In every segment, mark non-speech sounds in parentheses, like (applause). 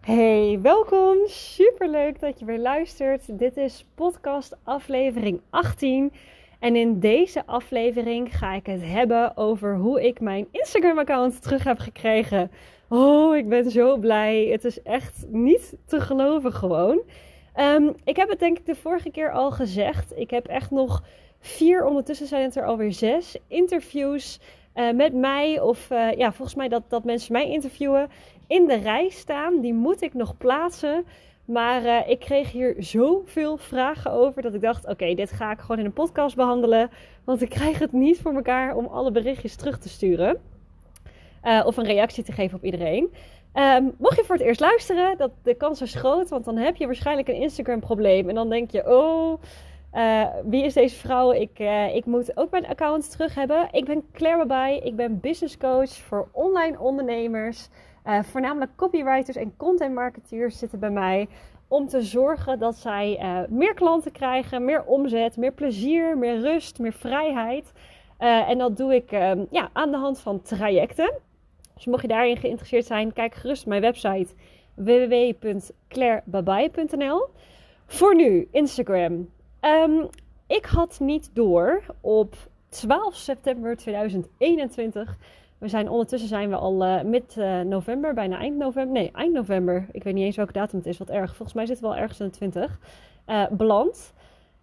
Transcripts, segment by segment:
Hey, welkom. Superleuk dat je weer luistert. Dit is podcast aflevering 18. En in deze aflevering ga ik het hebben over hoe ik mijn Instagram account terug heb gekregen. Oh, ik ben zo blij. Het is echt niet te geloven gewoon. Ehm, ik heb het denk ik de vorige keer al gezegd. Ik heb echt nog vier, ondertussen zijn het er alweer zes, interviews uh, met mij. Of uh, ja, volgens mij dat, dat mensen mij interviewen in de rij staan. Die moet ik nog plaatsen. Maar uh, ik kreeg hier zoveel vragen over dat ik dacht: oké, dit ga ik gewoon in een podcast behandelen. Want ik krijg het niet voor elkaar om alle berichtjes terug te sturen. Uh, of een reactie te geven op iedereen. Um, mocht je voor het eerst luisteren, dat, de kans is groot. Want dan heb je waarschijnlijk een Instagram-probleem. En dan denk je: oh. Uh, wie is deze vrouw? Ik, ik moet ook mijn account terug hebben. Ik ben Claire Babay. Ik ben business coach voor online ondernemers. Uh, voornamelijk copywriters en content marketeers zitten bij mij. Om te zorgen dat zij meer klanten krijgen, meer omzet, meer plezier, meer rust, meer vrijheid. en dat doe ik ehm, ja, aan de hand van trajecten. Dus mocht je daarin geïnteresseerd zijn, kijk gerust mijn website www.clairebabay.nl. Voor nu, Instagram. Um, ik had niet door op 12 september 2021. We zijn ondertussen zijn we al uh, mid-november, bijna eind november. Nee, eind november. Ik weet niet eens welke datum het is, wat erg. Volgens mij zitten we al ergens in de 20. Uh, beland.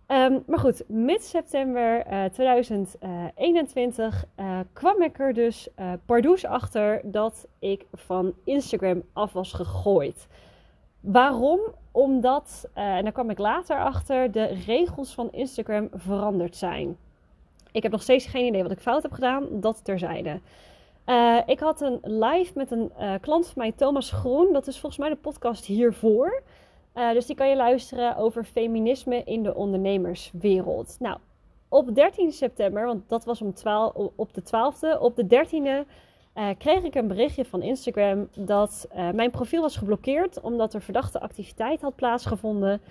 Um, maar goed, mid-september uh, 2021 kwam ik er dus pardoes achter dat ik van Instagram af was gegooid. Waarom? Omdat, en daar kwam ik later achter, de regels van Instagram veranderd zijn. Ik heb nog steeds geen idee wat ik fout heb gedaan, dat terzijde. Uh, ik had een live met een uh, klant van mij, Thomas Groen. Dat is volgens mij de podcast hiervoor. dus die kan je luisteren over feminisme in de ondernemerswereld. Nou, op 13 september, want dat was om 12, op de 12e, op de 13e uh, kreeg ik een berichtje van Instagram dat mijn profiel was geblokkeerd omdat er verdachte activiteit had plaatsgevonden.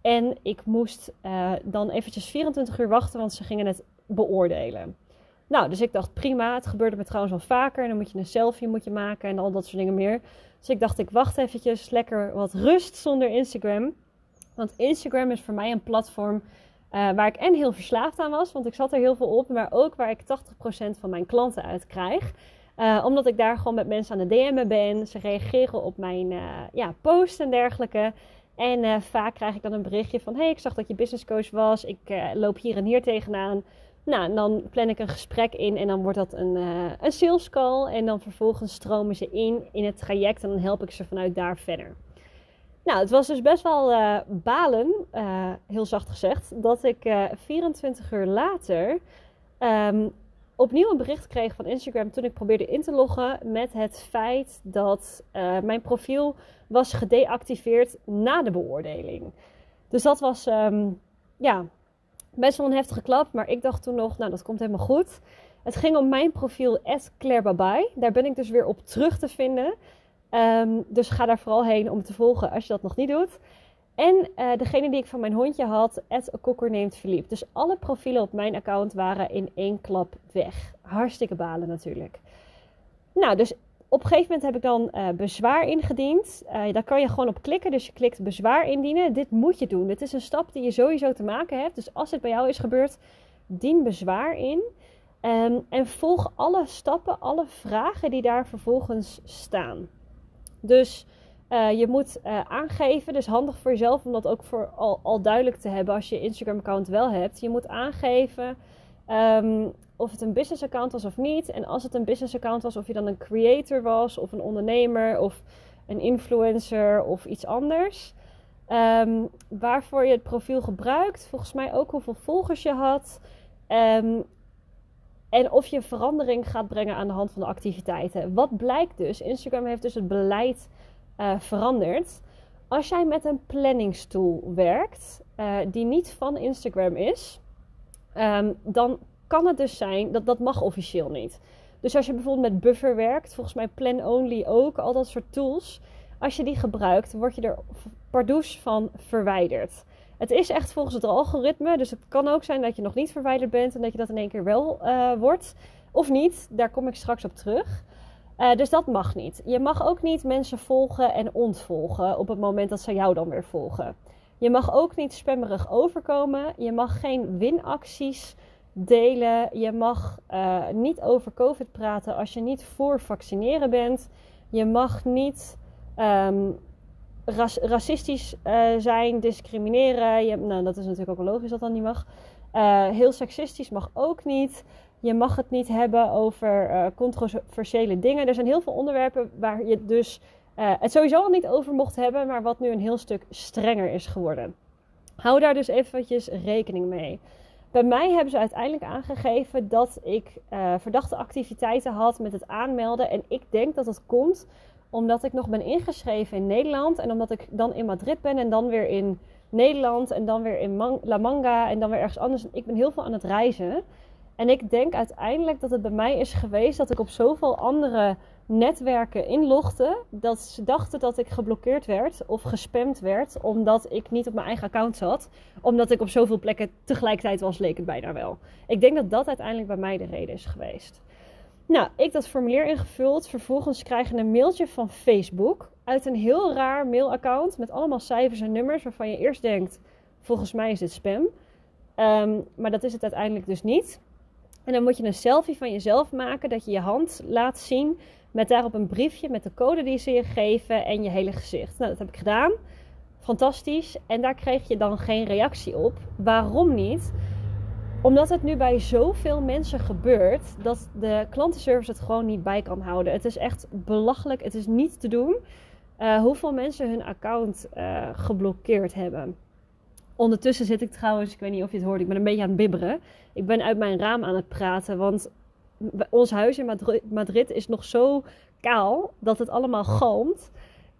En ik moest dan eventjes 24 uur wachten, want ze gingen het beoordelen. Nou, dus ik dacht prima, het gebeurde me trouwens al vaker. Dan moet je een selfie moet je maken en al dat soort dingen meer. Dus ik dacht, ik wacht eventjes, lekker wat rust zonder Instagram. Want Instagram is voor mij een platform waar ik en heel verslaafd aan was, want ik zat er heel veel op. Maar ook waar ik 80% van mijn klanten uit krijg. Uh, omdat ik daar gewoon met mensen aan de DM'en ben. Ze reageren op mijn uh, ja, posts en dergelijke. En vaak krijg ik dan een berichtje van: Hey, ik zag dat je business coach was. Ik loop hier en hier tegenaan. Nou, en dan plan ik een gesprek in en dan wordt dat een, een sales call. En dan vervolgens stromen ze in in het traject en dan help ik ze vanuit daar verder. Nou, het was dus best wel balen, heel zacht gezegd, dat ik 24 uur later um, opnieuw een bericht kreeg van Instagram toen ik probeerde in te loggen met het feit dat mijn profiel was gedeactiveerd na de beoordeling. Dus dat was um, ja, best wel een heftige klap, maar ik dacht toen nog, nou dat komt helemaal goed. Het ging om mijn profiel Claire Babay. Daar ben ik dus weer op terug te vinden. Um, dus ga daar vooral heen om te volgen als je dat nog niet doet. En uh, degene die ik van mijn hondje had, Kokker Philippe. Dus alle profielen op mijn account waren in één klap weg. Hartstikke balen natuurlijk. Nou, dus op een gegeven moment heb ik dan uh, bezwaar ingediend. Uh, daar kan je gewoon op klikken. Dus je klikt bezwaar indienen. Dit moet je doen. Dit is een stap die je sowieso te maken hebt. Dus als dit bij jou is gebeurd, dien bezwaar in. Um, en volg alle stappen, alle vragen die daar vervolgens staan. Dus uh, je moet aangeven, dus handig voor jezelf om dat ook voor al, al duidelijk te hebben als je Instagram-account wel hebt. Je moet aangeven um, of het een business-account was of niet. En als het een business-account was, of je dan een creator was, of een ondernemer, of een influencer of iets anders. Um, waarvoor je het profiel gebruikt. Volgens mij ook hoeveel volgers je had. Um, en of je verandering gaat brengen aan de hand van de activiteiten. Wat blijkt dus? Instagram heeft dus het beleid uh, verandert. Als jij met een planningstool werkt, uh, die niet van Instagram is, um, dan kan het dus zijn dat dat mag officieel niet. Dus als je bijvoorbeeld met Buffer werkt, volgens mij Plan Only ook, al dat soort tools. Als je die gebruikt, word je er pardoes van verwijderd. Het is echt volgens het algoritme, dus het kan ook zijn dat je nog niet verwijderd bent en dat je dat in één keer wel uh, wordt. Of niet, daar kom ik straks op terug. Uh, dus dat mag niet. Je mag ook niet mensen volgen en ontvolgen op het moment dat ze jou dan weer volgen. Je mag ook niet spammerig overkomen. Je mag geen winacties delen. Je mag uh, niet over COVID praten als je niet voor vaccineren bent. Je mag niet um, racistisch uh, zijn, discrimineren. Je, nou, dat is natuurlijk ook logisch dat dat niet mag. Uh, heel seksistisch mag ook niet. Je mag het niet hebben over controversiële dingen. Er zijn heel veel onderwerpen waar je dus het sowieso al niet over mocht hebben, maar wat nu een heel stuk strenger is geworden. Hou daar dus eventjes rekening mee. Bij mij hebben ze uiteindelijk aangegeven dat ik verdachte activiteiten had met het aanmelden. En ik denk dat het komt omdat ik nog ben ingeschreven in Nederland. En omdat ik dan in Madrid ben en dan weer in Nederland. En dan weer in La Manga en dan weer ergens anders. Ik ben heel veel aan het reizen. En ik denk uiteindelijk dat het bij mij is geweest dat ik op zoveel andere netwerken inlogde. Dat ze dachten dat ik geblokkeerd werd of gespamd werd. Omdat ik niet op mijn eigen account zat. Omdat ik op zoveel plekken tegelijkertijd was, leek het bijna wel. Ik denk dat dat uiteindelijk bij mij de reden is geweest. Nou, ik dat formulier ingevuld. Vervolgens krijg je een mailtje van Facebook uit een heel raar mailaccount met allemaal cijfers en nummers waarvan je eerst denkt: volgens mij is dit spam. Um, maar dat is het uiteindelijk dus niet. En dan moet je een selfie van jezelf maken dat je je hand laat zien met daarop een briefje met de code die ze je geven en je hele gezicht. Nou, dat heb ik gedaan. Fantastisch. En daar kreeg je dan geen reactie op. Waarom niet? Omdat het nu bij zoveel mensen gebeurt dat de klantenservice het gewoon niet bij kan houden. Het is echt belachelijk. Het is niet te doen uh, hoeveel mensen hun account uh, geblokkeerd hebben. Ondertussen zit ik trouwens, ik weet niet of je het hoort, ik ben een beetje aan het bibberen. Ik ben uit mijn raam aan het praten, want ons huis in Madrid is nog zo kaal dat het allemaal galmt.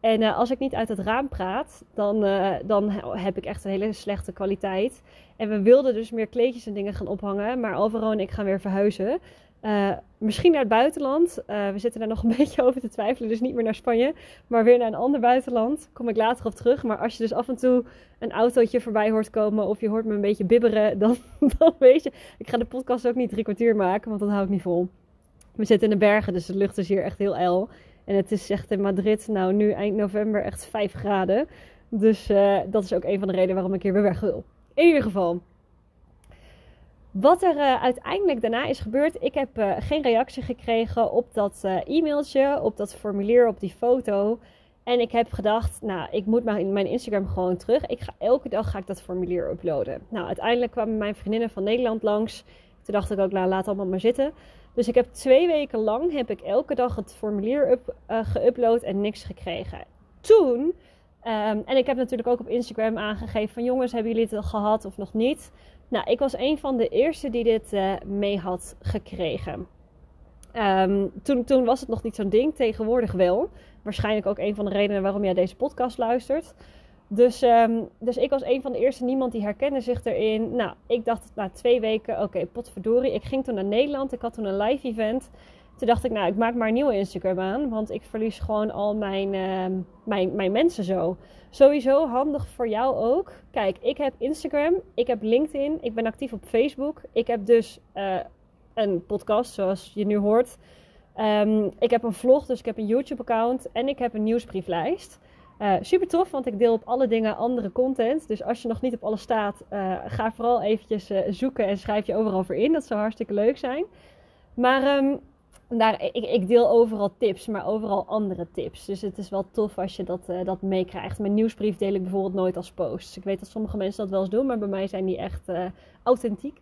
En uh, als ik niet uit het raam praat, dan, uh, dan heb ik echt een hele slechte kwaliteit. En we wilden dus meer kleedjes en dingen gaan ophangen. Maar Alvaro en ik gaan weer verhuizen. Uh, misschien naar het buitenland. we zitten daar nog een (laughs) beetje over te twijfelen. Dus niet meer naar Spanje, maar weer naar een ander buitenland. Kom ik later op terug. Maar als je dus af en toe een autootje voorbij hoort komen. of je hoort me een beetje bibberen. (laughs) dan, dan weet je. Ik ga de podcast ook niet drie kwartier maken, want dat hou ik niet vol. We zitten in de bergen, dus de lucht is hier echt heel ijl. En het is echt in Madrid, nou nu eind november, echt 5 graden. Dus uh, dat is ook een van de redenen waarom ik hier weer weg wil. In ieder geval. Wat er uh, uiteindelijk daarna is gebeurd, ik heb uh, geen reactie gekregen op dat e-mailtje, op dat formulier, op die foto. En ik heb gedacht, nou, ik moet mijn, mijn Instagram gewoon terug. Ik ga, elke dag ga ik dat formulier uploaden. Nou, uiteindelijk kwamen mijn vriendinnen van Nederland langs. Toen dacht ik ook, nou, laat allemaal maar zitten. Dus ik heb twee weken lang heb ik elke dag het formulier up, geüpload en niks gekregen. Toen, um, en ik heb natuurlijk ook op Instagram aangegeven van jongens, hebben jullie het al gehad of nog niet? Nou, ik was een van de eerste die dit uh, mee had gekregen. Um, toen, toen was het nog niet zo'n ding, tegenwoordig wel. Waarschijnlijk ook een van de redenen waarom jij deze podcast luistert. Dus, um, dus ik was een van de eerste, niemand die herkende zich erin. Nou, ik dacht na twee weken, oké, potverdorie. Ik ging toen naar Nederland, ik had toen een live event. Toen dacht ik, nou, ik maak maar een nieuwe Instagram aan. Want ik verlies gewoon al mijn, uh, mijn, mijn mensen zo. Sowieso handig voor jou ook. Kijk, ik heb Instagram, ik heb LinkedIn, ik ben actief op Facebook. Ik heb dus uh, een podcast, zoals je nu hoort. Um, ik heb een vlog, dus ik heb een YouTube-account en ik heb een nieuwsbrieflijst. Uh, super tof, want ik deel op alle dingen andere content. Dus als je nog niet op alles staat, uh, ga vooral eventjes zoeken en schrijf je overal voor in. Dat zou hartstikke leuk zijn. Maar um, daar, ik, ik, deel overal tips, maar overal andere tips. Dus het is wel tof als je dat, dat meekrijgt. Mijn nieuwsbrief deel ik bijvoorbeeld nooit als post. Ik weet dat sommige mensen dat wel eens doen, maar bij mij zijn die echt authentiek.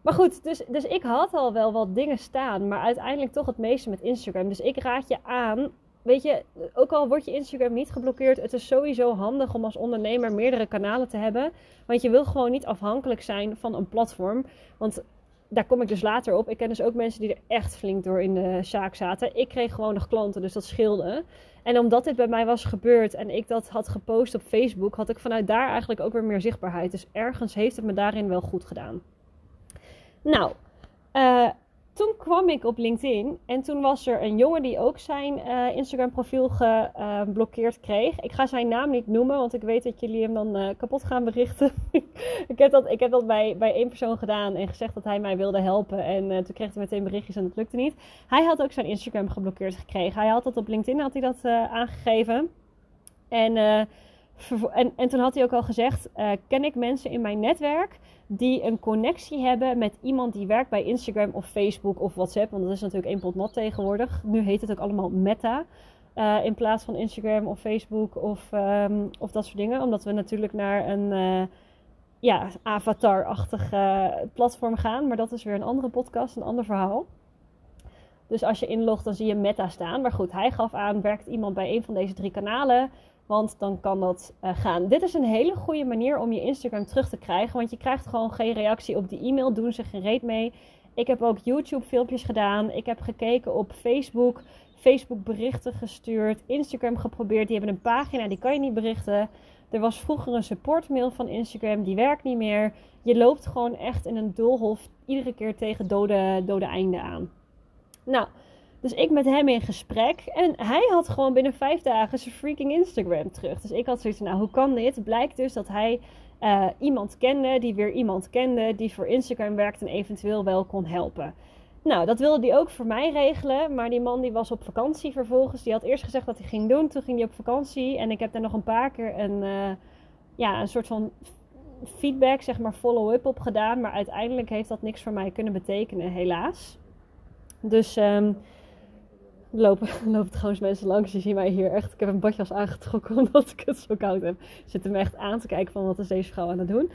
Maar goed, dus, dus ik had al wel wat dingen staan, maar uiteindelijk toch het meeste met Instagram. Dus ik raad je aan weet je, ook al wordt je Instagram niet geblokkeerd, het is sowieso handig om als ondernemer meerdere kanalen te hebben. Want je wil gewoon niet afhankelijk zijn van een platform. Want daar kom ik dus later op. Ik ken dus ook mensen die er echt flink door in de zaak zaten. Ik kreeg gewoon nog klanten, dus dat scheelde. En omdat dit bij mij was gebeurd en ik dat had gepost op Facebook, had ik vanuit daar eigenlijk ook weer meer zichtbaarheid. Dus ergens heeft het me daarin wel goed gedaan. Nou, uh, toen kwam ik op LinkedIn en toen was er een jongen die ook zijn uh, Instagram profiel geblokkeerd kreeg. Ik ga zijn naam niet noemen, want ik weet dat jullie hem dan uh, kapot gaan berichten. (laughs) ik heb dat, ik heb dat bij, bij één persoon gedaan en gezegd dat hij mij wilde helpen. En toen kreeg hij meteen berichtjes en dat lukte niet. Hij had ook zijn Instagram geblokkeerd gekregen. Hij had dat op LinkedIn had hij dat aangegeven. En, en, en toen had hij ook al gezegd, ken ik mensen in mijn netwerk die een connectie hebben met iemand die werkt bij Instagram of Facebook of WhatsApp. Want dat is natuurlijk één pot nat tegenwoordig. Nu heet het ook allemaal Meta. Uh, in plaats van Instagram of Facebook of, um, of dat soort dingen. Omdat we natuurlijk naar een uh, ja, avatar-achtig platform gaan. Maar dat is weer een andere podcast, een ander verhaal. Dus als je inlogt, dan zie je Meta staan. Maar goed, hij gaf aan, werkt iemand bij een van deze drie kanalen. Want dan kan dat uh, gaan. Dit is een hele goede manier om je Instagram terug te krijgen. Want je krijgt gewoon geen reactie op die e-mail. Doen ze geen reet mee. Ik heb ook YouTube filmpjes gedaan. Ik heb gekeken op Facebook. Facebook berichten gestuurd. Instagram geprobeerd. Die hebben een pagina. Die kan je niet berichten. Er was vroeger een supportmail van Instagram. Die werkt niet meer. Je loopt gewoon echt in een doolhof. Iedere keer tegen dode, dode einde aan. Nou... Dus ik met hem in gesprek. En hij had gewoon binnen vijf dagen zijn freaking Instagram terug. Dus ik had zoiets van, nou, hoe kan dit? Blijkt dus dat hij uh, iemand kende, die weer iemand kende, die voor Instagram werkt en eventueel wel kon helpen. Nou, dat wilde hij ook voor mij regelen. Maar die man die was op vakantie vervolgens. Die had eerst gezegd dat hij ging doen. Toen ging hij op vakantie. En ik heb daar nog een paar keer een, uh, ja, een soort van feedback, zeg maar follow-up op gedaan. Maar uiteindelijk heeft dat niks voor mij kunnen betekenen, helaas. Dus... Um, lopen, (laughs) lopen trouwens mensen langs. Die zien mij hier echt. Ik heb een badjas aangetrokken (laughs) omdat ik het zo koud heb. Zitten me echt aan te kijken van wat is deze vrouw aan het doen.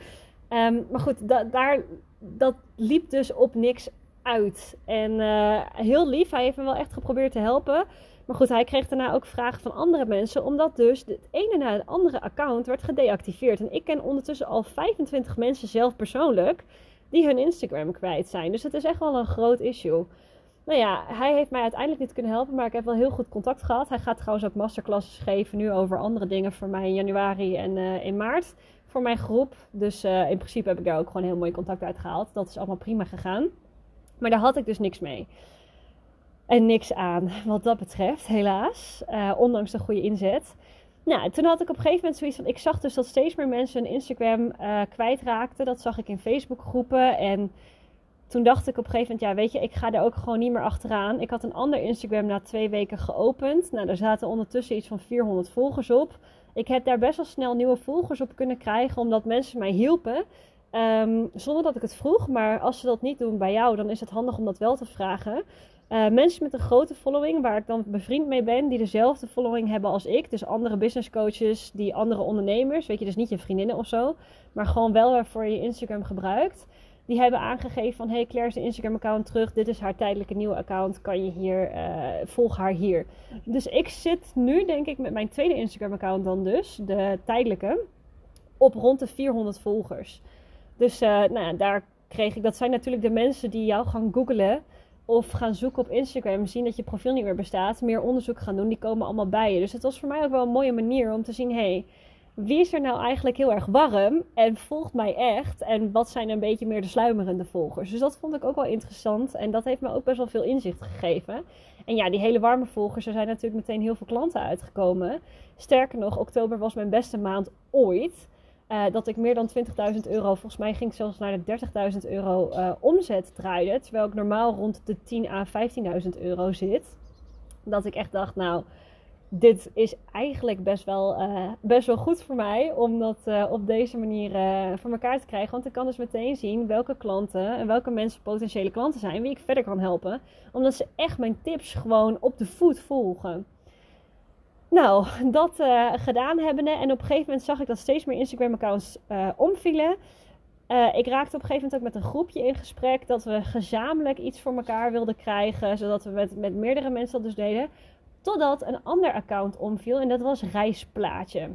Um, maar goed, da daar, dat liep dus op niks uit. En uh, heel lief, hij heeft me wel echt geprobeerd te helpen. Maar goed, hij kreeg daarna ook vragen van andere mensen. Omdat dus het ene na het andere account werd gedeactiveerd. En ik ken ondertussen al 25 mensen zelf persoonlijk die hun Instagram kwijt zijn. Dus het is echt wel een groot issue. Nou ja, hij heeft mij uiteindelijk niet kunnen helpen, maar ik heb wel heel goed contact gehad. Hij gaat trouwens ook masterclasses geven nu over andere dingen voor mij in januari en uh, in maart voor mijn groep. Dus uh, in principe heb ik daar ook gewoon heel mooi contact uit gehaald. Dat is allemaal prima gegaan. Maar daar had ik dus niks mee. En niks aan wat dat betreft, helaas. Uh, ondanks de goede inzet. Nou, toen had ik op een gegeven moment zoiets van... Ik zag dus dat steeds meer mensen hun Instagram kwijtraakten. Dat zag ik in Facebook groepen en toen dacht ik op een gegeven moment, ja, weet je, ik ga er ook gewoon niet meer achteraan. Ik had een ander Instagram na twee weken geopend. Nou, daar zaten ondertussen iets van 400 volgers op. Ik heb daar best wel snel nieuwe volgers op kunnen krijgen, omdat mensen mij hielpen. Um, zonder dat ik het vroeg, maar als ze dat niet doen bij jou, dan is het handig om dat wel te vragen. Uh, mensen met een grote following, waar ik dan bevriend mee ben, die dezelfde following hebben als ik. Dus andere business coaches, die andere ondernemers. Weet je, dus niet je vriendinnen of zo. Maar gewoon wel waarvoor je Instagram gebruikt. Die hebben aangegeven van, hey Claire is Instagram account terug. Dit is haar tijdelijke nieuwe account. Kan je hier, uh, volg haar hier. Dus ik zit nu denk ik met mijn tweede Instagram account dan dus, de tijdelijke, op rond de 400 volgers. Dus uh, nou ja, daar kreeg ik, dat zijn natuurlijk de mensen die jou gaan googlen of gaan zoeken op Instagram, zien dat je profiel niet meer bestaat, meer onderzoek gaan doen, die komen allemaal bij je. Dus het was voor mij ook wel een mooie manier om te zien, hey, wie is er nou eigenlijk heel erg warm en volgt mij echt? En wat zijn een beetje meer de sluimerende volgers? Dus dat vond ik ook wel interessant en dat heeft me ook best wel veel inzicht gegeven. En ja, die hele warme volgers, er zijn natuurlijk meteen heel veel klanten uitgekomen. Sterker nog, oktober was mijn beste maand ooit. Uh, dat ik meer dan 20.000 euro, volgens mij ging ik zelfs naar de 30.000 euro uh, omzet draaide. Terwijl ik normaal rond de 10 à 15.000 euro zit. Dat ik echt dacht, nou, dit is eigenlijk best wel, uh, best wel goed voor mij om dat uh, op deze manier uh, voor elkaar te krijgen. Want ik kan dus meteen zien welke klanten en welke mensen potentiële klanten zijn, wie ik verder kan helpen. Omdat ze echt mijn tips gewoon op de voet volgen. Nou, dat gedaan hebbende en op een gegeven moment zag ik dat steeds meer Instagram-accounts omvielen. ik raakte op een gegeven moment ook met een groepje in gesprek dat we gezamenlijk iets voor elkaar wilden krijgen, zodat we met, met meerdere mensen dat dus deden. Totdat een ander account omviel en dat was Reisplaatje.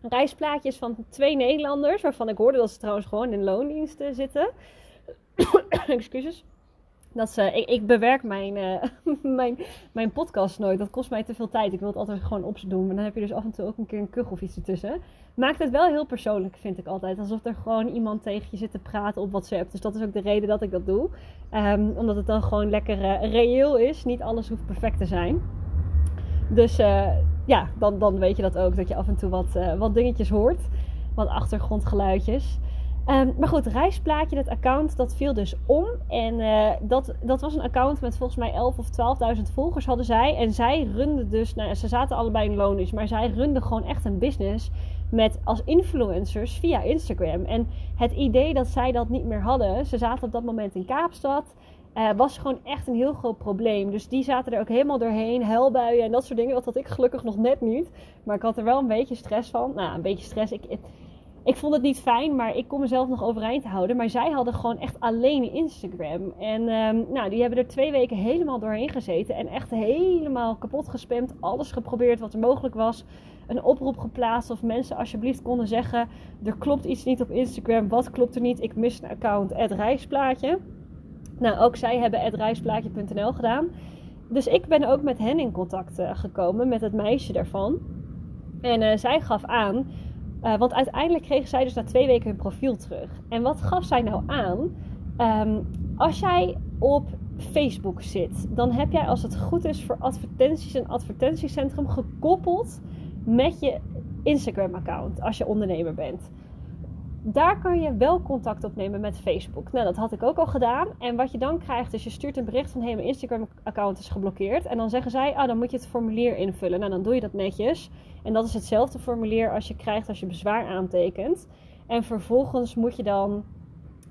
Reisplaatjes van twee Nederlanders, waarvan ik hoorde dat ze trouwens gewoon in loondiensten zitten. (coughs) Excuses. Dat ze, ik, ik bewerk mijn, uh, (laughs) mijn, mijn podcast nooit. Dat kost mij te veel tijd. Ik wil het altijd gewoon op doen. Maar dan heb je dus af en toe ook een keer een kuch of iets ertussen. Maakt het wel heel persoonlijk, vind ik altijd. Alsof er gewoon iemand tegen je zit te praten op WhatsApp. Dus dat is ook de reden dat ik dat doe. Um, omdat het dan gewoon lekker uh, reëel is. Niet alles hoeft perfect te zijn. Dus uh, ja, dan, dan weet je dat ook. Dat je af en toe wat, wat dingetjes hoort. Wat achtergrondgeluidjes. Um, maar goed, reisplaatje, dat account, dat viel dus om. En uh, dat, dat was een account met volgens mij 11 of 12.000 volgers hadden zij. En zij runden dus, nou, ze zaten allebei in loondienst, maar zij runden gewoon echt een business met als influencers via Instagram. En het idee dat zij dat niet meer hadden, ze zaten op dat moment in Kaapstad, uh, was gewoon echt een heel groot probleem. Dus die zaten er ook helemaal doorheen, huilbuien en dat soort dingen. Dat had ik gelukkig nog net niet. Maar ik had er wel een beetje stress van. Nou, een beetje stress. Ik, ik vond het niet fijn, maar ik kon mezelf nog overeind houden. Maar zij hadden gewoon echt alleen Instagram. En um, nou, die hebben er twee weken helemaal doorheen gezeten. En echt helemaal kapot gespamd. Alles geprobeerd wat er mogelijk was. Een oproep geplaatst of mensen alsjeblieft konden zeggen... Er klopt iets niet op Instagram. Wat klopt er niet? Ik mis een account. Het reisplaatje. Nou, ook zij hebben reisplaatje.nl gedaan. Dus ik ben ook met hen in contact uh, gekomen. Met het meisje daarvan. En uh, zij gaf aan uh, want uiteindelijk kregen zij dus na twee weken hun profiel terug. En wat gaf zij nou aan? Um, als jij op Facebook zit, dan heb jij als het goed is voor advertenties een advertentiecentrum gekoppeld met je Instagram-account als je ondernemer bent daar kan je wel contact opnemen met Facebook. Nou, dat had ik ook al gedaan. En wat je dan krijgt is, je stuurt een bericht van... hé, hey, mijn Instagram-account is geblokkeerd. En dan zeggen zij, ah, dan moet je het formulier invullen. Nou, dan doe je dat netjes. En dat is hetzelfde formulier als je krijgt als je bezwaar aantekent. En vervolgens moet je dan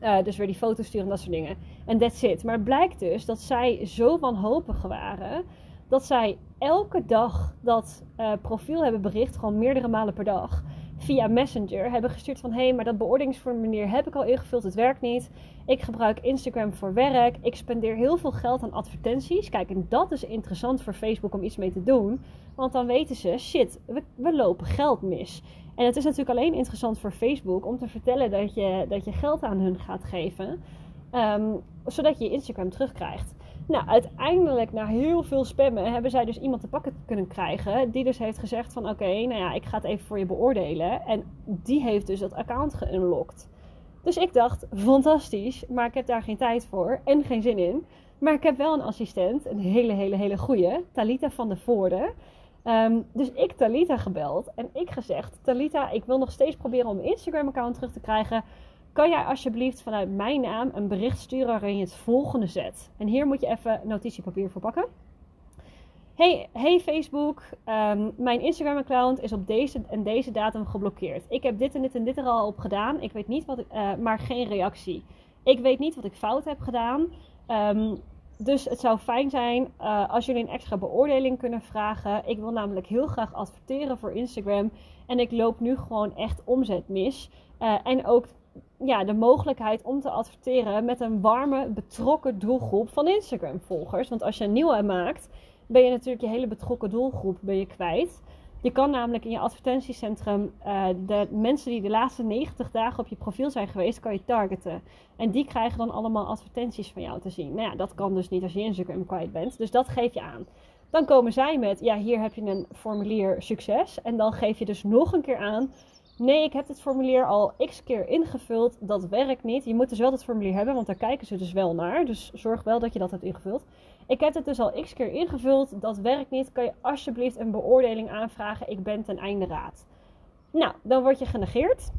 uh, dus weer die foto's sturen en dat soort dingen. En that's it. Maar het blijkt dus dat zij zo wanhopig waren... dat zij elke dag dat uh, profiel hebben bericht... gewoon meerdere malen per dag via Messenger hebben gestuurd van hé, maar dat beoordelingsformulier heb ik al ingevuld, het werkt niet. Ik gebruik Instagram voor werk. Ik spendeer heel veel geld aan advertenties. Kijk, en dat is interessant voor Facebook om iets mee te doen. Want dan weten ze, shit, we, we lopen geld mis. En het is natuurlijk alleen interessant voor Facebook om te vertellen dat je, dat je geld aan hun gaat geven. Um, zodat je Instagram terugkrijgt. Nou, uiteindelijk, na heel veel spammen, hebben zij dus iemand te pakken kunnen krijgen. Die dus heeft gezegd van oké, nou ja, ik ga het even voor je beoordelen. En die heeft dus dat account geunlocked. Dus ik dacht, fantastisch, maar ik heb daar geen tijd voor en geen zin in. Maar ik heb wel een assistent, een hele, hele, hele goede, Talita van de Voorde. Um, dus ik Talita gebeld en ik gezegd, Talita, ik wil nog steeds proberen om mijn Instagram-account terug te krijgen kan jij alsjeblieft vanuit mijn naam een bericht sturen waarin je het volgende zet. En hier moet je even notitiepapier voor pakken. Hey, hey Facebook, um, mijn Instagram-account is op deze en deze datum geblokkeerd. Ik heb dit en dit en dit er al op gedaan. Ik weet niet wat ik, uh, maar geen reactie. Ik weet niet wat ik fout heb gedaan. Um, dus het zou fijn zijn uh, als jullie een extra beoordeling kunnen vragen. Ik wil namelijk heel graag adverteren voor Instagram. En ik loop nu gewoon echt omzet mis. Uh, en ook ja, de mogelijkheid om te adverteren met een warme, betrokken doelgroep van Instagram-volgers. Want als je een nieuwe maakt, ben je natuurlijk je hele betrokken doelgroep ben je kwijt. Je kan namelijk in je advertentiecentrum uh, de mensen die de laatste 90 dagen op je profiel zijn geweest, kan je targeten. En die krijgen dan allemaal advertenties van jou te zien. Nou ja, dat kan dus niet als je Instagram kwijt bent. Dus dat geef je aan. Dan komen zij met, ja, hier heb je een formulier succes. En dan geef je dus nog een keer aan, Nee, ik heb het formulier al x keer ingevuld. Dat werkt niet. Je moet dus wel dat formulier hebben, want daar kijken ze dus wel naar. Dus zorg wel dat je dat hebt ingevuld. Ik heb het dus al x keer ingevuld. Dat werkt niet. Kan je alsjeblieft een beoordeling aanvragen? Ik ben ten einde raad. Nou, dan word je genegeerd.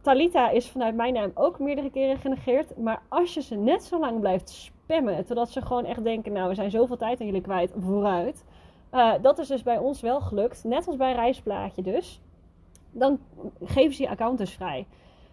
Talita is vanuit mijn naam ook meerdere keren genegeerd. Maar als je ze net zo lang blijft spammen, totdat ze gewoon echt denken: Nou, we zijn zoveel tijd aan jullie kwijt, vooruit. Uh, dat is dus bij ons wel gelukt. Net als bij Reisplaatje dus dan geven ze je account dus vrij.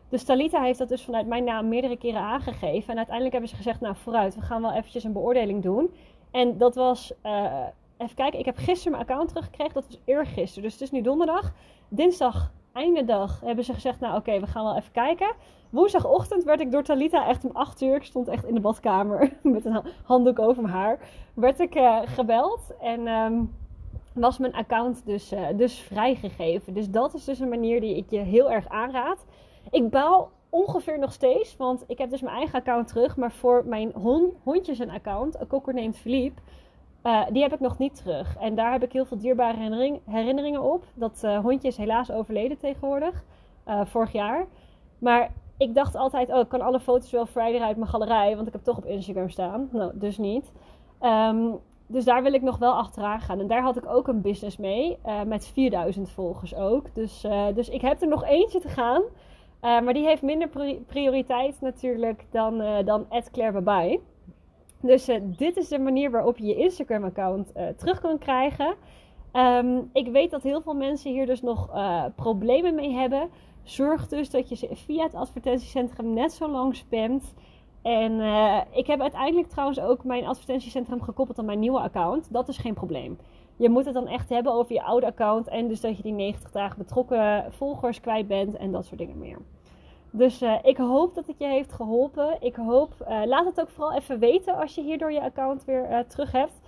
Dus Talita heeft dat dus vanuit mijn naam meerdere keren aangegeven. En uiteindelijk hebben ze gezegd, nou vooruit, we gaan wel eventjes een beoordeling doen. En dat was, uh, even kijken, ik heb gisteren mijn account teruggekregen. Dat was eergisteren, dus het is nu donderdag. Dinsdag, einde dag, hebben ze gezegd, nou oké, we gaan wel even kijken. Woensdagochtend werd ik door Talita echt om 8 uur, ik stond echt in de badkamer (laughs) met een handdoek over mijn haar, werd ik uh, gebeld. En... Um, was mijn account dus, uh, dus vrijgegeven. Dus dat is dus een manier die ik je heel erg aanraad. Ik baal ongeveer nog steeds, want ik heb dus mijn eigen account terug. Maar voor mijn hond, hondjes een account, een kokker neemt Philippe, uh, die heb ik nog niet terug. En daar heb ik heel veel dierbare herinnering, herinneringen op. Dat uh, hondje is helaas overleden tegenwoordig, vorig jaar. Maar ik dacht altijd, oh, ik kan alle foto's wel vrij uit mijn galerij, want ik heb toch op Instagram staan. Nou, dus niet. Um, dus daar wil ik nog wel achteraan gaan. En daar had ik ook een business mee, met 4000 volgers ook. Dus, dus ik heb er nog eentje te gaan. Uh, maar die heeft minder prioriteit natuurlijk dan, dan Claire Dus dit is de manier waarop je je Instagram-account terug kan krijgen. Um, ik weet dat heel veel mensen hier dus nog problemen mee hebben. Zorg dus dat je ze via het advertentiecentrum net zo lang spamt. En ik heb uiteindelijk trouwens ook mijn advertentiecentrum gekoppeld aan mijn nieuwe account. Dat is geen probleem. Je moet het dan echt hebben over je oude account. En dus dat je die 90 dagen betrokken volgers kwijt bent en dat soort dingen meer. Dus uh, ik hoop dat het je heeft geholpen. Ik hoop, uh, laat het ook vooral even weten als je hierdoor je account weer terug hebt.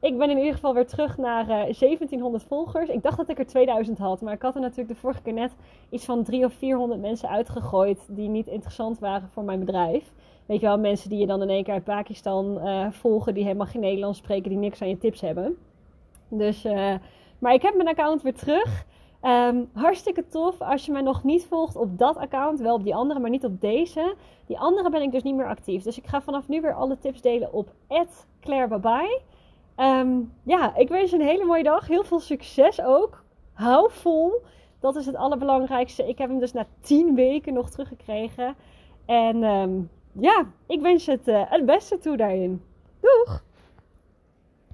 Ik ben in ieder geval weer terug naar 1700 volgers. Ik dacht dat ik er 2000 had, maar ik had er natuurlijk de vorige keer net iets van 300 of 400 mensen uitgegooid die niet interessant waren voor mijn bedrijf. Weet je wel, mensen die je dan in één keer uit Pakistan volgen, die helemaal geen Nederlands spreken, die niks aan je tips hebben. Dus, maar ik heb mijn account weer terug. Um, hartstikke tof. Als je mij nog niet volgt op dat account, wel op die andere, maar niet op deze. Die andere ben ik dus niet meer actief. Dus ik ga vanaf nu weer alle tips delen op @clairebabai. Um, ja, ik wens je een hele mooie dag. Heel veel succes ook. Hou vol. Dat is het allerbelangrijkste. Ik heb hem dus na 10 weken nog teruggekregen. En um, ja, ik wens je het, uh, het beste toe daarin. Doeg!